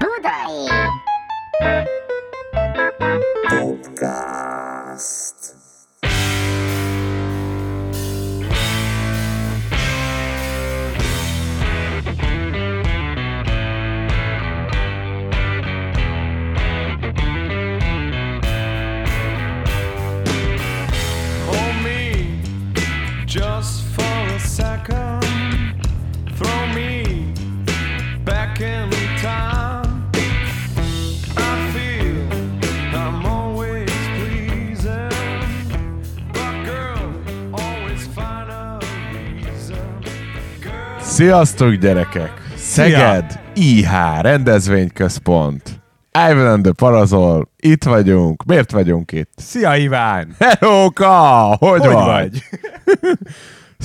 Budai! Podcast. Sziasztok gyerekek! Szeged IH rendezvényközpont. Ivan and the Parazol, itt vagyunk. Miért vagyunk itt? Szia Iván! Hellóka! Hogy, Hogy vagy? vagy?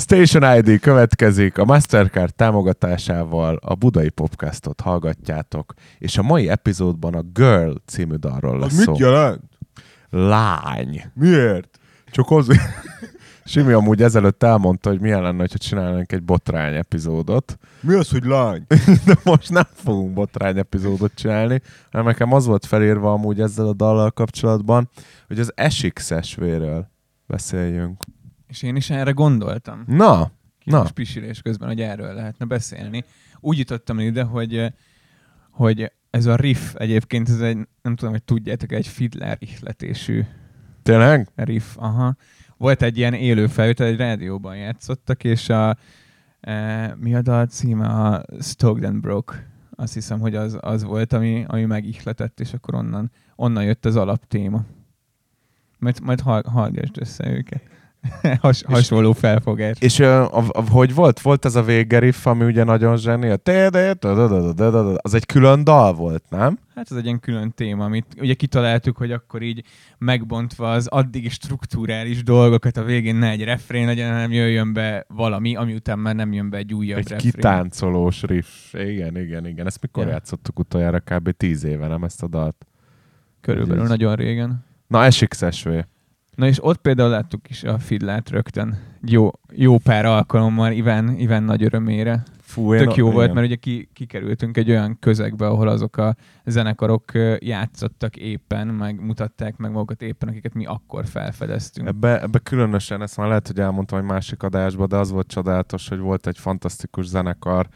Station ID következik, a Mastercard támogatásával a Budai Popcastot hallgatjátok, és a mai epizódban a Girl című dalról lesz szó. Mit jelent? Lány. Miért? Csak azért. Simi amúgy ezelőtt elmondta, hogy milyen lenne, ha csinálnánk egy botrány epizódot. Mi az, hogy lány? de most nem fogunk botrány epizódot csinálni, hanem nekem az volt felírva amúgy ezzel a dallal kapcsolatban, hogy az SXSV-ről beszéljünk. És én is erre gondoltam. Na, Na. na, Kis pisilés közben, hogy erről lehetne beszélni. Úgy jutottam ide, hogy, hogy ez a riff egyébként, ez egy, nem tudom, hogy tudjátok, egy fiddler ihletésű tényleg? riff. Aha. Volt egy ilyen élő felvétel, egy rádióban játszottak, és a, e, mi a dal címe? A Stoked and Broke. Azt hiszem, hogy az, az volt, ami, ami megihletett, és akkor onnan, onnan jött az alaptéma. Majd, majd hall, hallgassd össze őket. Has, hasonló felfogás. És a, a, hogy volt? Volt ez a végeriff, ami ugye nagyon zseni, a az egy külön dal volt, nem? Hát ez egy ilyen külön téma, amit ugye kitaláltuk, hogy akkor így megbontva az addigi struktúrális dolgokat a végén ne egy refrén legyen, hanem jöjjön be valami, ami után már nem jön be egy újabb Egy refrén. kitáncolós riff. Igen, igen, igen. Ezt mikor Ja. játszottuk utoljára? Kb. tíz éve, nem ezt a dalt? Körülbelül Ez- nagyon régen. Na, SXSV. Na és ott például láttuk is a fiddlát rögtön. Jó, jó pár alkalommal Iván, Iván nagy örömére. Fú, Tök jó volt, igen. mert ugye ki, kikerültünk egy olyan közegbe, ahol azok a zenekarok játszottak éppen, meg mutatták meg magukat éppen, akiket mi akkor felfedeztünk. Ebbe, ebbe különösen, ezt már lehet, hogy elmondtam egy másik adásban, de az volt csodálatos, hogy volt egy fantasztikus zenekar,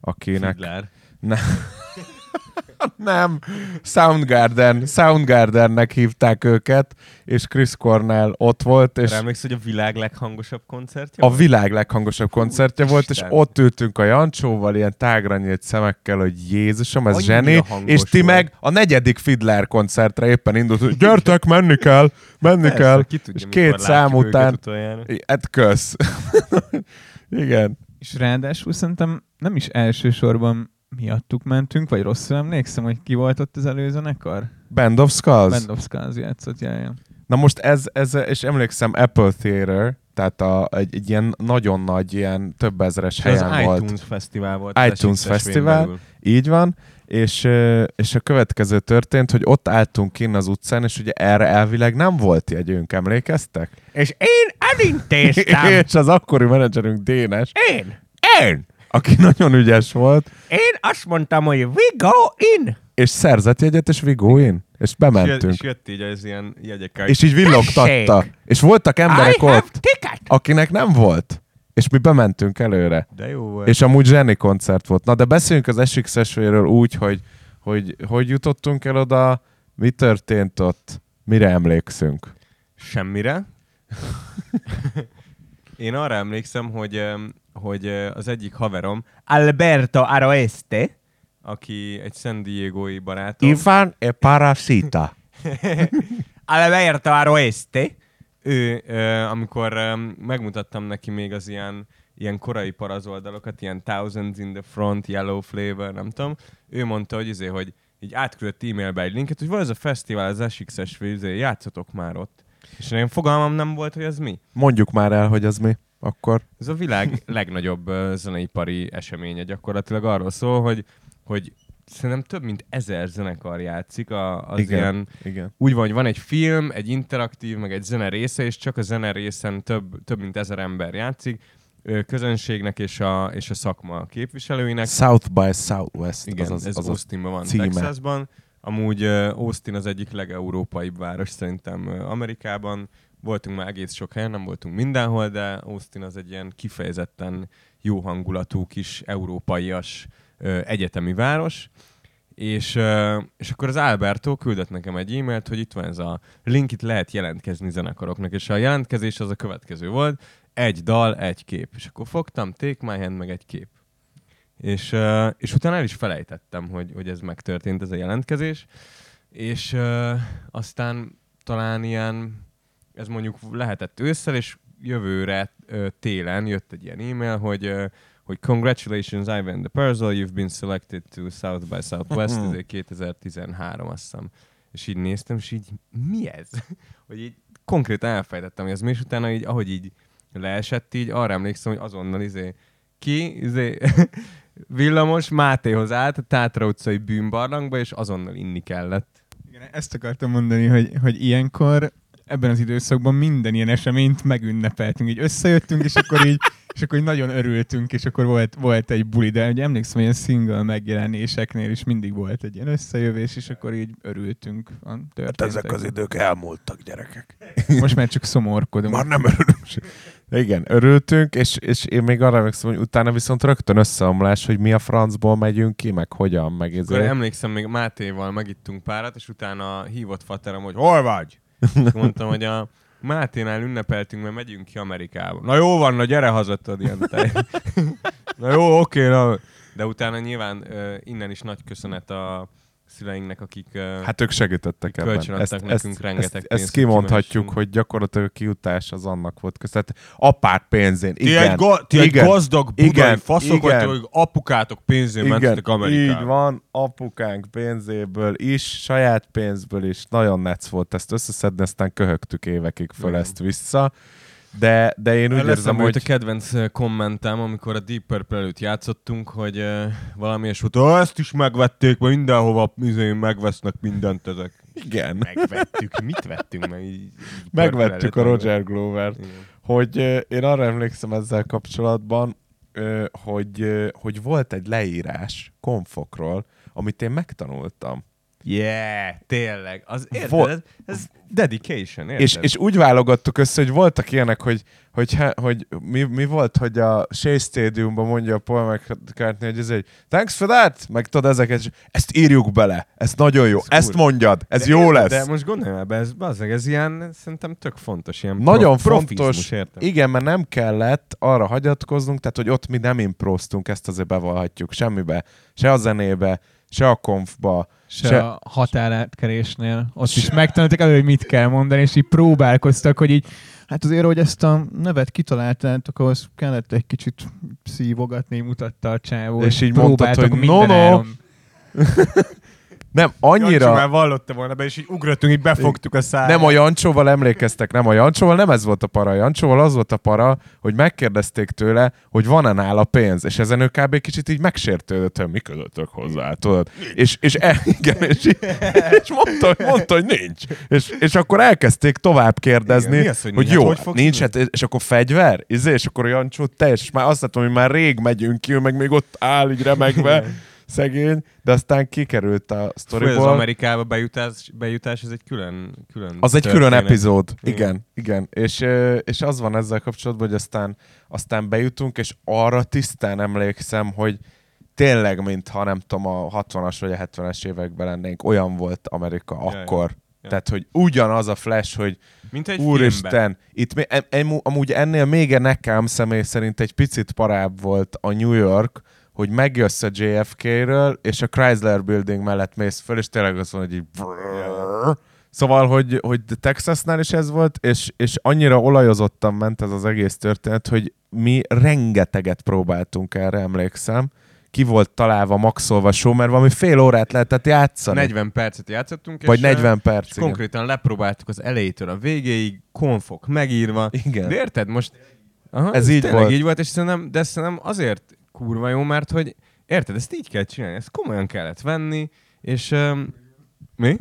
akinek... Fiddler. Ne... Nem, Soundgarden, Soundgardennek hívták őket, és Chris Cornell ott volt, és És... Emlékszel, hogy a világ leghangosabb koncertje? a volt? világ leghangosabb koncertje volt, és Isten. ott ültünk a Jancsóval, ilyen tágra nyílt szemekkel, hogy Jézusom, ez Annyira zseni, és ti volt. meg a negyedik Fiddler koncertre éppen indult, hogy gyertek, menni kell, menni Persze, kell, ki tudja, és két szám után, hát kösz. Igen. És ráadásul szerintem nem is elsősorban miattuk mentünk, vagy rosszul emlékszem, hogy ki volt ott az előzenekar? Band of Skulls. Band of Skulls játszott, jaj, jaj. Na most ez, ez, és emlékszem Apple Theater, tehát a, egy, egy ilyen nagyon nagy, ilyen több ezeres És az helyen volt. iTunes Fesztivál volt. iTunes Fesztivál. belül. Így van, és, és a következő történt, hogy ott álltunk kinn az utcán, és ugye erre elvileg nem volt jegyünk, emlékeztek? És én elintéztem! és az akkori menedzserünk Dénes, én! én, aki nagyon ügyes volt, Én azt mondtam, hogy we go in! és szerzett jegyet, és we go in, és És, bementünk. és jött így az ilyen jegyekkel. És így villogtatta. Tessék! És voltak emberek I ott, akinek nem volt. És mi bementünk előre. De jó volt. És amúgy zseni koncert volt. Na, de beszéljünk az SXSV-ről úgy, hogy, hogy hogy jutottunk el oda, mi történt ott, mire emlékszünk. Semmire. Én arra emlékszem, hogy, hogy az egyik haverom, Alberto Aroeste, aki egy San Diego-i barátom. Ivan e parasita. Alberto Aroeste, ő, amikor megmutattam neki még az ilyen, ilyen korai parazoldalokat, ilyen Thousands in the Front, Yellow Flavor, nem tudom, ő mondta, hogy, izé, hogy így átküldött e-mailbe egy linket, hogy van ez a fesztivál, az SXSV, izé, játszatok már ott. És én fogalmam nem volt, hogy ez mi. Mondjuk már el, hogy az mi. Akkor Ez a világ legnagyobb zeneipari eseménye gyakorlatilag arról szól, hogy, hogy szerintem több mint ezer zenekar játszik, a, az Igen. ilyen igen. úgy van, hogy van egy film, egy interaktív, meg egy zene része, és csak a zene részen több, több mint ezer ember játszik. közönségnek és a, és a szakma képviselőinek. South by Southwest. Igen, az, az, ez az, Austinban van, címe. Texasban. Amúgy Austin az egyik legeurópaibb város szerintem Amerikában. Voltunk már egész sok helyen, nem voltunk mindenhol, de Austin az egy ilyen kifejezetten jó hangulatú kis európaias ö, egyetemi város. És, ö, és akkor az Alberto küldött nekem egy e-mailt, hogy itt van ez a link, itt lehet jelentkezni zenekaroknak, és a jelentkezés az a következő volt, egy dal, egy kép. És akkor fogtam, take my hand, meg egy kép. És, uh, és utána el is felejtettem, hogy, hogy ez megtörtént, ez a jelentkezés. És uh, aztán talán ilyen, ez mondjuk lehetett ősszel, és jövőre télen jött egy ilyen e-mail, hogy hogy congratulations Ivan the Perzel, you've been selected to South by Southwest, ez egy 2013 azt hiszem. És így néztem, és így mi ez? hogy így konkrétan elfejtettem, hogy ez mi, és utána így, ahogy így leesett, így arra emlékszem, hogy azonnal izé ki, izé, villamos Mátéhoz állt a Tátra utcai bűnbarlangba, és azonnal inni kellett. Igen, ezt akartam mondani, hogy, hogy ilyenkor ebben az időszakban minden ilyen eseményt megünnepeltünk. Így összejöttünk, és akkor így, és akkor így nagyon örültünk, és akkor volt, volt egy buli, de ugye emlékszem, hogy ilyen single megjelenéseknél is mindig volt egy ilyen összejövés, és akkor így örültünk a Hát ezek az idők elmúltak, gyerekek. Most már csak szomorkodunk. Már nem örülünk. Igen, örültünk, és, és én még arra emlékszem, hogy utána viszont rögtön összeomlás, hogy mi a francból megyünk ki, meg hogyan, meg ez. Akkor emlékszem, még Mátéval megittunk párat, és utána hívott faterem, hogy hol vagy? Mondtam, hogy a Máténál ünnepeltünk, mert megyünk ki Amerikába. Na jó van, na gyere haza, tudod, ilyen tej. Na jó, oké, na. De utána nyilván uh, innen is nagy köszönet a szüleinknek, akik Hát ők segítettek ebben. Kölcsönadtak nekünk rengeteg ezt, pénzt, ezt hogy kimondhatjuk, hogy gyakorlatilag a kiutás az annak volt között. Apát pénzén. ti igen, egy, ga- ti egy igen, gazdag budai igen, faszok igen. hogy apukátok pénzén igen, mentetek Amerikába. így van, apukánk pénzéből is, saját pénzből is. Nagyon netsz volt ezt összeszedni, aztán köhögtük évekig föl Igen. ezt vissza. De, de én úgy érzem, Leszem, hogy a kedvenc kommentem, amikor a Deep Purple előtt játszottunk, hogy uh, valami és volt, "Ó, ezt is megvették, mert mindenhova izé, megvesznek mindent ezek. igen, Megvettük, mit vettünk meg? Így, megvettük a Roger Glover-t. Igen. hogy ö, én arra emlékszem ezzel kapcsolatban, ö, hogy, ö, hogy volt egy leírás konfokról, amit én megtanultam. Yeah, tényleg. Az, érted, Vol- ez, ez dedication, érted? És, és úgy válogattuk össze, hogy voltak ilyenek, hogy, hogy, hogy mi, mi volt, hogy a Shea Stadiumban mondja a Paul McCartney, hogy ez egy thanks for that, meg tudod ezeket, és ezt írjuk bele, ez nagyon jó, Ez ezt kurva. mondjad, ez De jó érted, lesz. De most gondolj már be, ez, bazzeg, ez ilyen, szerintem tök fontos, ilyen Nagyon pro, fontos, érted? igen, mert nem kellett arra hagyatkoznunk, tehát hogy ott mi nem improztunk, ezt azért bevallhatjuk semmibe, se a zenébe, se a konfba, Se, Se- a határátkerésnél. Ott is megtanultak elő, hogy mit kell mondani, és így próbálkoztak, hogy így, hát azért, hogy ezt a nevet kitaláltátok, ahhoz kellett egy kicsit szívogatni, mutatta a csávó. És így mondtad, hogy no, no. nem, annyira... már vallotta volna be, és így ugrottunk, így befogtuk a száját. Nem a Jancsóval emlékeztek, nem a Jancsóval, nem ez volt a para. A Jancsóval az volt a para, hogy megkérdezték tőle, hogy van-e nála pénz, és ezen ő kb. kicsit így megsértődött, hogy mi közöttök hozzá, tudod? És, és, e, igen, és, és mondta, hogy- mondta, hogy nincs. És, és akkor elkezdték tovább kérdezni, Igen, az, hogy hogy, jó, Hát hogy nincs, hát, és akkor fegyver? Izé, és akkor a Jancsó teljes, és már azt látom, hogy már rég megyünk ki, ő meg még ott áll így remegve, szegény, de aztán kikerült a Fú, ez az sztoriból. Amerikába bejutás, bejutás, ez egy külön, külön Az egy külön történet. epizód. Igen. Igen, igen. És, és az van ezzel kapcsolatban, hogy aztán, aztán bejutunk, és arra tisztán emlékszem, hogy tényleg, mintha nem tudom, a 60-as vagy a 70-es években lennénk, olyan volt Amerika akkor. Ja. Tehát, hogy ugyanaz a flash, hogy Mint egy úristen, filmben. itt em, em, amúgy ennél még nekem személy szerint egy picit parább volt a New York, hogy megjössz a JFK-ről, és a Chrysler Building mellett mész föl, és tényleg az van, hogy így... Szóval, hogy, hogy Texasnál is ez volt, és, és annyira olajozottan ment ez az egész történet, hogy mi rengeteget próbáltunk erre, emlékszem. Ki volt találva, maxolva show, mert valami fél órát lehetett játszani. 40 percet játszottunk, vagy és, 40 és perc, igen. konkrétan lepróbáltuk az elejétől a végéig, konfok megírva. Igen. De érted, most aha, Ez így tényleg volt. így volt, és szerintem, de szerintem azért kurva jó, mert hogy érted, ezt így kell csinálni, ezt komolyan kellett venni, és um, mi?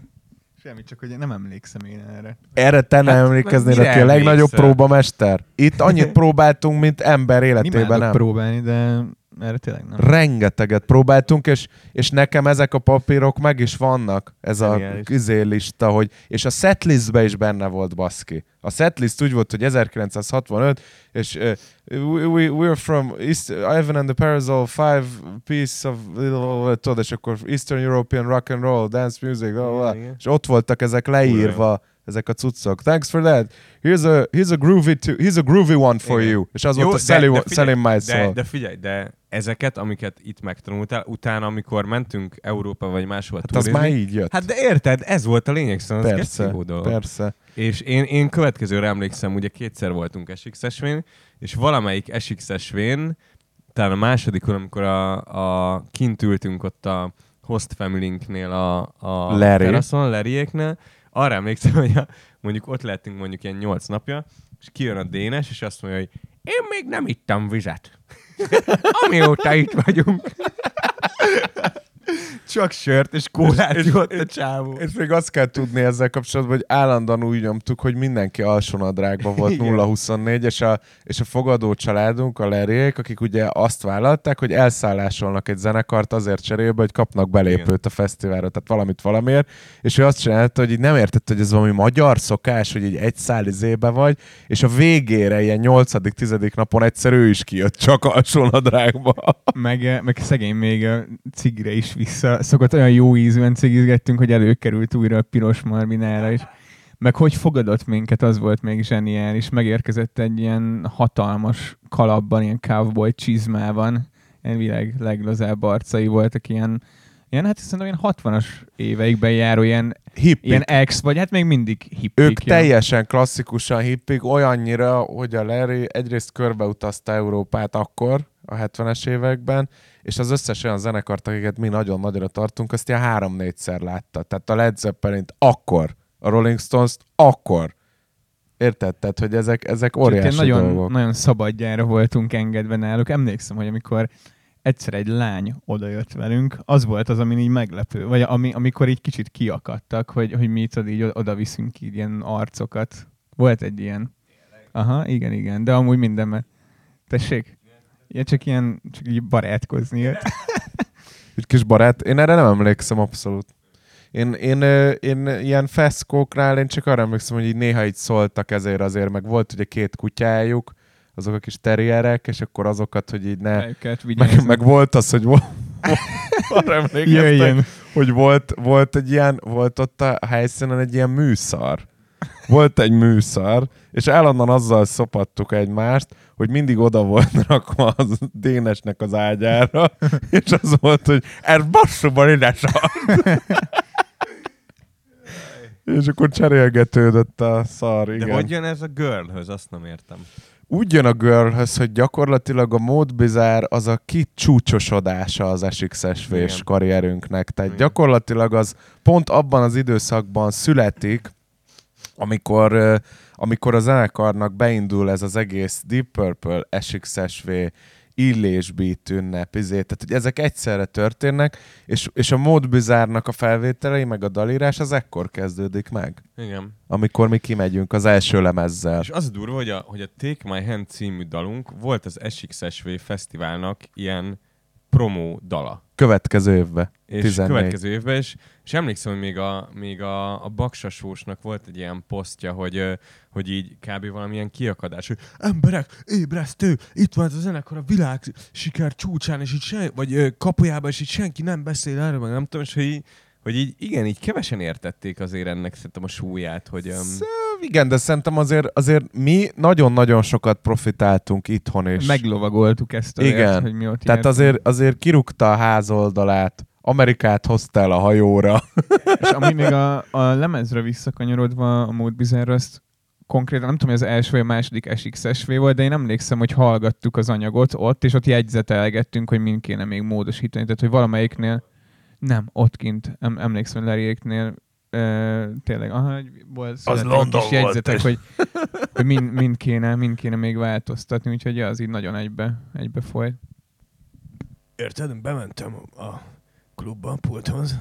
Semmi, csak hogy nem emlékszem én erre. Erre te nem Hát, emlékeznél, aki a legnagyobb próbamester? Itt annyit próbáltunk, mint ember életében Imádok nem. próbálni, de erre tényleg nem. Rengeteget próbáltunk, és, és nekem ezek a papírok meg is vannak, ez a izé lista, hogy, és a setlistbe is benne volt baszki. A setlist úgy volt, hogy 1965, és uh, we, we, we're from East, Ivan and the Parasol, five piece of, tudod, és akkor Eastern European rock and roll, dance music, blah, blah, blah. Igen. és ott voltak ezek leírva, ezek a cuccok. Thanks for that. Here's a, here's a groovy, to, here's a groovy one for Igen. you. És az Jó, volt a de- Selling, de figyelj, selling My De, de figyelj, de ezeket, amiket itt megtanultál, utána, amikor mentünk Európa vagy máshol Hát az turizni, már így jött. Hát de érted, ez volt a lényeg, szóval persze, jó dolog. persze. És én, én következőre emlékszem, ugye kétszer voltunk SX és valamelyik SX esvén, talán a másodikon, amikor a, a kint ültünk ott a host family a, a Larry. teraszon, Larryéknél, arra emlékszem, hogy a, mondjuk ott lettünk mondjuk ilyen nyolc napja, és kijön a Dénes, és azt mondja, hogy én még nem ittam vizet. Amióta itt vagyunk. Csak sört és kólát ivott a csávó. És még azt kell tudni ezzel kapcsolatban, hogy állandóan úgy nyomtuk, hogy mindenki alsónadrágban volt Igen. 0-24, és a, és a fogadó családunk, a Lerék, akik ugye azt vállalták, hogy elszállásolnak egy zenekart azért cserébe, hogy kapnak belépőt Igen. a fesztiválra, tehát valamit valamiért, és ő azt csinálta, hogy így nem értette, hogy ez valami magyar szokás, hogy így egy szál izébe vagy, és a végére, ilyen 8.-10. napon egyszer ő is kijött csak alsónadrágba. Meg, meg szegény még a cigire is vissza. Szokott olyan jó ízűen cigizgettünk, hogy előkerült újra a piros marminára is. Meg hogy fogadott minket, az volt még zseniális. Megérkezett egy ilyen hatalmas kalapban, ilyen cowboy csizmában. Ilyen világ leglazább arcai voltak, ilyen, ilyen hát szerintem ilyen 60-as éveikben járó ilyen, Hippik. ilyen ex, vagy hát még mindig hippik. Ők ilyen. teljesen klasszikusan hippik, olyannyira, hogy a Larry egyrészt körbeutazta Európát akkor, a 70-es években, és az összes olyan zenekart, akiket mi nagyon nagyra tartunk, azt ilyen három-négyszer látta. Tehát a Led zeppelin akkor, a Rolling Stones-t akkor. Érted? Tehát, hogy ezek, ezek óriási nagyon, dolgok. nagyon szabadjára voltunk engedve náluk. Emlékszem, hogy amikor egyszer egy lány odajött velünk, az volt az, ami így meglepő, vagy ami, amikor így kicsit kiakadtak, hogy, hogy mi itt így oda viszünk így ilyen arcokat. Volt egy ilyen. Aha, igen, igen, de amúgy mindenben. Tessék? Ja, csak ilyen, csak így barátkozni jött. Egy kis barát. Én erre nem emlékszem abszolút. Én, én, én ilyen feszkóknál, én csak arra emlékszem, hogy így néha így szóltak ezért azért, meg volt ugye két kutyájuk, azok a kis terrierek, és akkor azokat, hogy így ne... Meg, meg volt az, hogy volt, arra emlékeztek, hogy volt, volt egy ilyen, volt ott a helyszínen egy ilyen műszar. Volt egy műszar, és állandóan azzal szopattuk egymást, hogy mindig oda volt rakva az Dénesnek az ágyára, és az volt, hogy ez basszúban ide és akkor cserélgetődött a szar, igen. De hogy jön ez a girlhöz, azt nem értem. úgy jön a girlhöz, hogy gyakorlatilag a mód bizár az a kicsúcsosodása az SXSV-s karrierünknek. Tehát Igen. gyakorlatilag az pont abban az időszakban születik, amikor, amikor a zenekarnak beindul ez az egész Deep Purple, SXSV, illésbeat ünnep, izé, tehát hogy ezek egyszerre történnek, és, és a mód bizárnak a felvételei, meg a dalírás az ekkor kezdődik meg, Igen. amikor mi kimegyünk az első lemezzel. És az durva, hogy a, hogy a Take My Hand című dalunk volt az SXSV fesztiválnak ilyen promó dala. Következő évben. És 14. következő évben is. És emlékszem, hogy még a, még a, a Baksasósnak volt egy ilyen posztja, hogy, hogy így kb. valamilyen kiakadás, hogy emberek, ébresztő, itt van ez a zenekar a világ siker csúcsán, és így sen, vagy kapujában, és így senki nem beszél erről, meg nem tudom, és hogy így, hogy így igen, így kevesen értették azért ennek szerintem a súlyát, hogy... Um, Sz- Igen, de szerintem azért, azért mi nagyon-nagyon sokat profitáltunk itthon is. Meglovagoltuk ezt a Igen. vért, hogy mi ott Tehát jártunk. azért, azért kirúgta a ház oldalát, Amerikát hozta el a hajóra. És ami még a, a lemezre visszakanyarodva a Bizarre, azt konkrétan nem tudom, hogy az első vagy a második SXSV volt, de én emlékszem, hogy hallgattuk az anyagot ott, és ott jegyzetelgettünk, hogy mind kéne még módosítani. Tehát, hogy valamelyiknél nem, ott kint, em, emlékszem, Larryéknél ö, tényleg, aha, hogy volt születtek a London kis volt, jegyzetek, és- hogy, hogy mind, mind, kéne, mind kéne még változtatni, úgyhogy az így nagyon egybe, egybe folyt. Érted? Bementem a klubba, a pulthoz,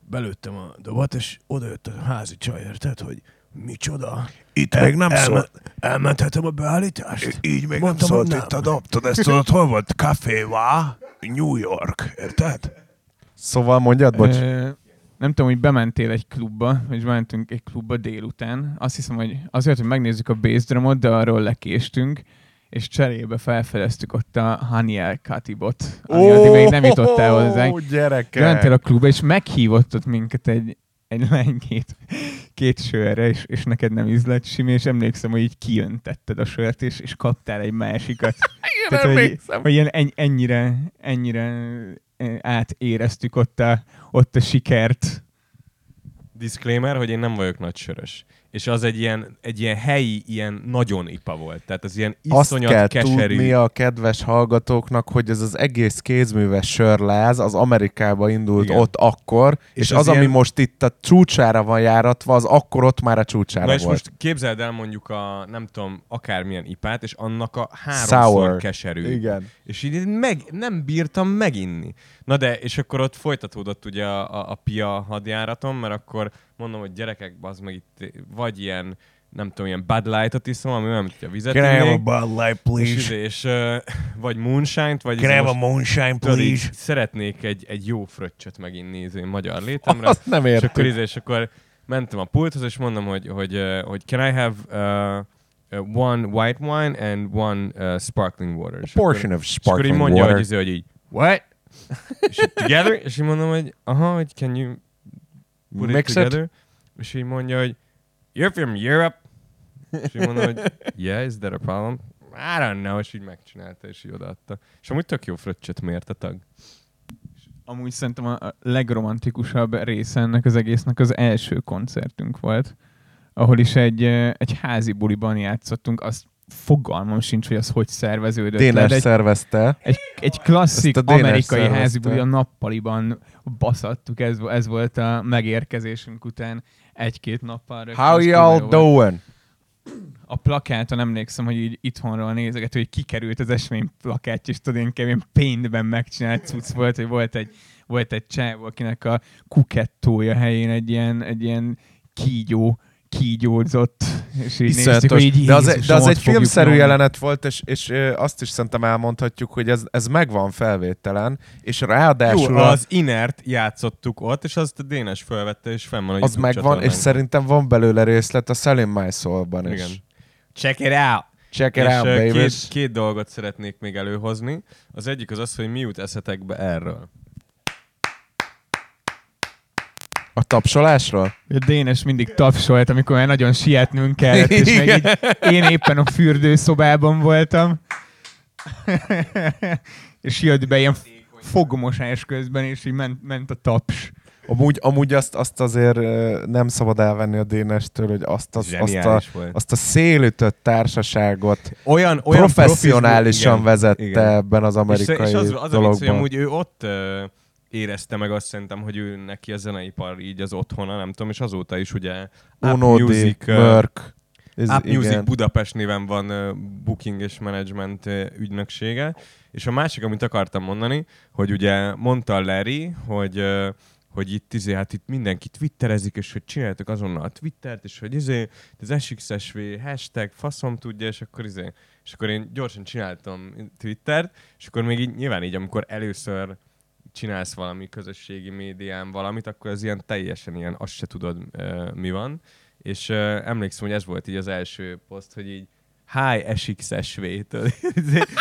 belőttem a dobat, és oda jött a házi csaj, érted, hogy micsoda. Itt még nem elme- szólt. Elmenthetem a beállítást? Így még Mondtam, nem szólt nem. itt a dob. Tudod, ezt tudod, hol volt? Café? New York. Érted? Szóval mondjad, bocs. Ö, nem tudom, hogy bementél egy klubba, vagy bementünk egy klubba délután. Azt hiszem, hogy azért, hogy megnézzük a bass drumot, de arról lekéstünk, és cserébe felfedeztük ott a Haniel Katibot, ami addig még nem jutott el hozzánk. Ó, gyerekek! Bementél a klubba, és meghívott ott minket egy, egy lány két, két sörre, és, és neked nem ízlett simi, és emlékszem, hogy így kiöntetted a sört, és, és kaptál egy másikat. Tehát, hogy, hogy ilyen en, ennyire, ennyire átéreztük ott a, ott a sikert. Disclaimer, hogy én nem vagyok nagy sörös. És az egy ilyen, egy ilyen helyi, ilyen nagyon ipa volt. Tehát az ilyen Azt iszonyat kell keserű. tudni a kedves hallgatóknak, hogy ez az egész kézműves sörláz az Amerikába indult Igen. Ott akkor, és, És és az az, ami ilyen- most itt a csúcsára van járatva, az akkor ott már a csúcsára Na és volt. most képzeld el mondjuk a, nem tudom, akármilyen ipát, és annak a háromszor Sour. keserű. Igen. És így meg, nem bírtam meginni. Na de, és akkor ott folytatódott ugye a, a, a pia hadjáratom, mert akkor mondom, hogy gyerekek, az meg itt vagy ilyen, nem tudom, ilyen Bud Light-ot iszom, ami olyan, mint hogy a vizet Can I have a Bud Light, és, please? izé- és, uh, vagy Moonshine-t, vagy Can I izé have a moonshine, tudod, please? szeretnék egy, egy jó fröccsöt meginni izé, magyar létemre. Azt nem És értem. akkor, izé, és akkor mentem a pulthoz, és mondom, hogy, hogy, uh, hogy can I have uh, uh, one white wine and one uh, sparkling water. És akkor- Portion of és akkor így sparkling mondja, water. hogy, hogy így, what? és így together, és így mondom, hogy aha, hogy can you put it Mix it? together? És így mondja, hogy you're from Europe? És így mondom, hogy yeah, is that a problem? I don't know, és így megcsinálta, és így odaadta. És amúgy tök jó fröccsöt mért a tag. Amúgy szerintem a legromantikusabb része ennek az egésznek az első koncertünk volt, ahol is egy, egy házi buliban játszottunk, azt fogalmam sincs, hogy az hogy szerveződött Dénes egy, szervezte. egy, egy klasszik amerikai szervezte. házi buli, a nappaliban baszattuk, ez, ez volt a megérkezésünk után egy-két nappal. How y'all doing? a plakáton emlékszem, hogy így itthonról nézegető, hogy kikerült az esemény plakátja, és tudod, inkább ilyen paintben megcsinált cucc volt, hogy volt egy, volt egy csávó, akinek a kukettója helyén egy ilyen, egy ilyen kígyó, kígyódzott, és így néztük, Iszonyatos. hogy így De az, egy- Jézusom, de az egy filmszerű nyomni. jelenet volt, és, és azt is szerintem elmondhatjuk, hogy ez, ez megvan felvételen, és ráadásul Jó, az inert játszottuk ott, és azt a Dénes felvette, és fenn van a az megvan, és csatornán. szerintem van belőle részlet a Selling My Soul-ban is. Igen. Check it out! Check it és out, baby. két, két dolgot szeretnék még előhozni. Az egyik az az, hogy mi jut eszetekbe erről. A tapsolásról? A Dénes mindig tapsolt, amikor már nagyon sietnünk kellett, és meg így én éppen a fürdőszobában voltam. és jött be ilyen fogmosás közben, és így ment, ment a taps. Amúgy, amúgy azt, azt azért nem szabad elvenni a Dénestől, hogy azt, azt, azt, a, volt. azt a szélütött társaságot Olyan, olyan professzionálisan profizmus- vezette igen. ebben az És, amerikai és az, az a vicc, hogy dologban. amúgy ő ott érezte meg azt szerintem, hogy ő neki a zeneipar így az otthona, nem tudom, és azóta is ugye Up Uno Music, Mörk. Ez, Music igen. Budapest néven van uh, booking és management uh, ügynöksége. És a másik, amit akartam mondani, hogy ugye mondta Larry, hogy uh, hogy itt, izé, hát itt mindenki twitterezik, és hogy csináltak azonnal a Twittert, és hogy izé, az SXSV hashtag faszom tudja, és akkor izé, és akkor én gyorsan csináltam Twittert, és akkor még így, nyilván így, amikor először csinálsz valami közösségi médián valamit, akkor az ilyen teljesen ilyen, azt se tudod, uh, mi van. És uh, emlékszem, hogy ez volt így az első poszt, hogy így Hi SXSV. tudod.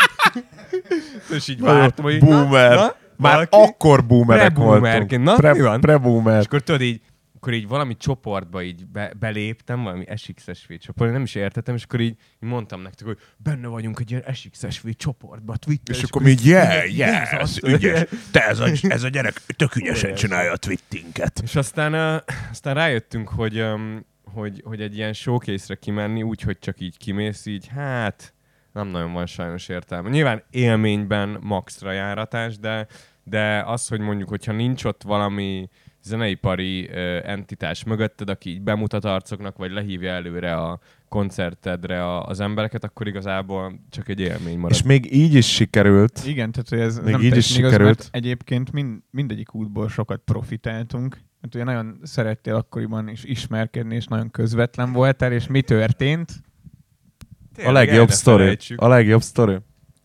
és így vártam, hogy Boomer. Na, na, Már valaki- akkor boomerek voltunk. Na, mi van? Pre-boomer. És akkor tudod így, akkor így valami csoportba így be, beléptem, valami SXSV csoport, nem is értettem, és akkor így, így mondtam nektek, hogy benne vagyunk egy ilyen SXSV csoportba, Twitter, És akkor még, yeah, yeah, ez Azt- ügyes. Te ez a, ez a gyerek tök ügyesen csinálja a twittinket. És aztán, uh, aztán rájöttünk, hogy, um, hogy, hogy egy ilyen showcase-re kimenni, úgy, hogy csak így kimész, így hát nem nagyon van sajnos értelme. Nyilván élményben maxra járatás, de, de az, hogy mondjuk, hogyha nincs ott valami zeneipari entitás mögötted, aki így bemutat arcoknak, vagy lehívja előre a koncertedre a, az embereket, akkor igazából csak egy élmény marad. És még így is sikerült. Igen, tehát hogy ez Még nem így is igaz, sikerült. mert egyébként mind, mindegyik útból sokat profitáltunk, mert ugye nagyon szerettél akkoriban is ismerkedni, és nagyon közvetlen voltál, és mi történt? A Tényleg, legjobb el ne sztori. A legjobb sztori.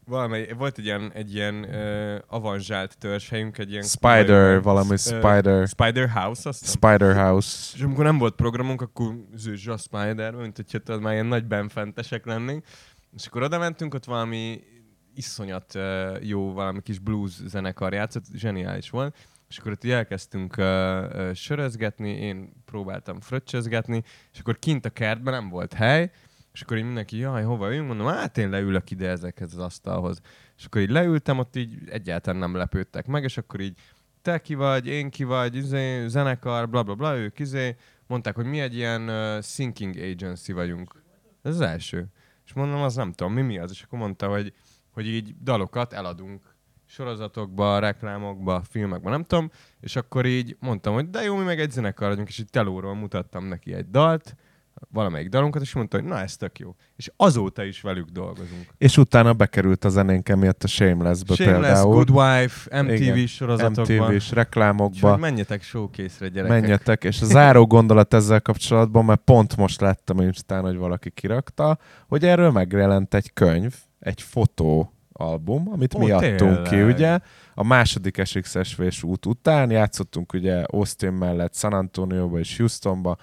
Valamely, volt egy ilyen, egy ilyen uh, avanzsált törzshelyünk, egy ilyen... Spider, valami Ö, Spider. Spider House, azt. Spider House. És amikor nem volt programunk, akkor zőzs a Spider, mint hogyha tudod, már ilyen nagy benfentesek lennénk. És akkor oda mentünk, ott valami iszonyat uh, jó, valami kis blues zenekar játszott, zseniális volt. És akkor ott elkezdtünk uh, uh, sörözgetni, én próbáltam fröccsözgetni, és akkor kint a kertben nem volt hely, és akkor így mindenki, jaj, hova üljünk? Mondom, hát én leülök ide ezekhez az asztalhoz. És akkor így leültem, ott így egyáltalán nem lepődtek meg, és akkor így te ki vagy, én ki vagy, izé, zenekar, bla bla bla, ők izé, mondták, hogy mi egy ilyen uh, syncing agency vagyunk. Ez az első. És mondom, az nem tudom, mi mi az? És akkor mondta, hogy, hogy így dalokat eladunk sorozatokba, reklámokba, filmekbe, nem tudom, és akkor így mondtam, hogy de jó, mi meg egy zenekar vagyunk, és így telóról mutattam neki egy dalt, valamelyik dalunkat, és mondta, hogy na ez tök jó. És azóta is velük dolgozunk. És utána bekerült a zenénk emiatt a Shameless-be Shameless, például. Good Wife, MTV Igen, sorozatokban. MTV-s reklámokba. Úgyhogy menjetek showcase-re, gyerekek. Menjetek, és a záró gondolat ezzel kapcsolatban, mert pont most láttam Instán, hogy valaki kirakta, hogy erről megjelent egy könyv, egy fotó album, amit Ó, mi adtunk ki, tényleg. ugye? A második SXSV-s út után játszottunk ugye Austin mellett San Antonioba és Houstonba,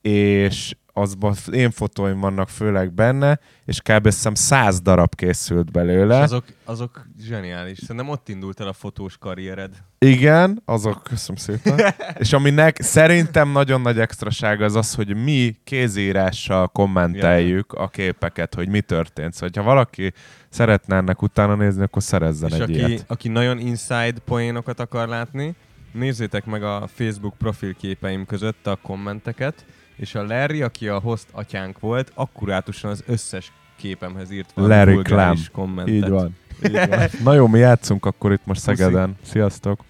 és azban az én fotóim vannak főleg benne, és kb. hiszem száz darab készült És belőle. azok, azok zseniális. Szerintem ott indult el a fotós karriered. Igen, azok, köszönöm szépen. és aminek szerintem nagyon nagy extrasága az az, hogy mi kézírással kommenteljük a képeket, hogy mi történt. Szóval, ha valaki szeretne ennek utána nézni, akkor szerezzen És egy aki, ilyet. aki nagyon inside poénokat akar látni, nézzétek meg a Facebook profilképeim között a kommenteket, és a Larry, aki a host atyánk volt, akkurátusan az összes képemhez írt valami Larry Clam. kommentet. Így van. Így van. Na jó, mi játszunk akkor itt most Szegeden. Sziasztok!